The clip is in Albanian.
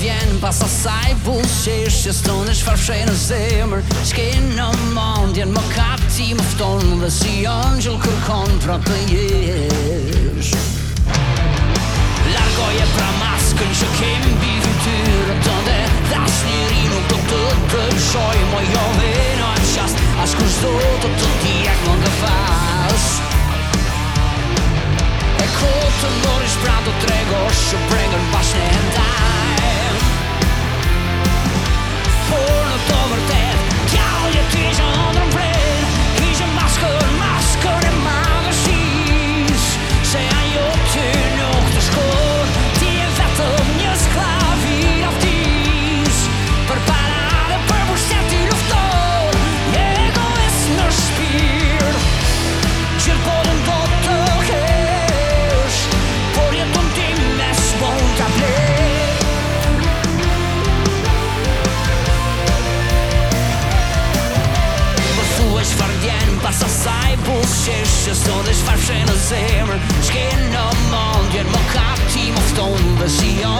vjen Pas asaj bullshish Që stonë e shfarshe në zemër Qke në mandjen Më kap ti më fton Dhe si angjëll kërkon Pra të jesh Largoje pra maskën që kemë Passa cyborgsesja Sådär svart skinn och zimmer Skinn och moln Gör mockup team of stone Version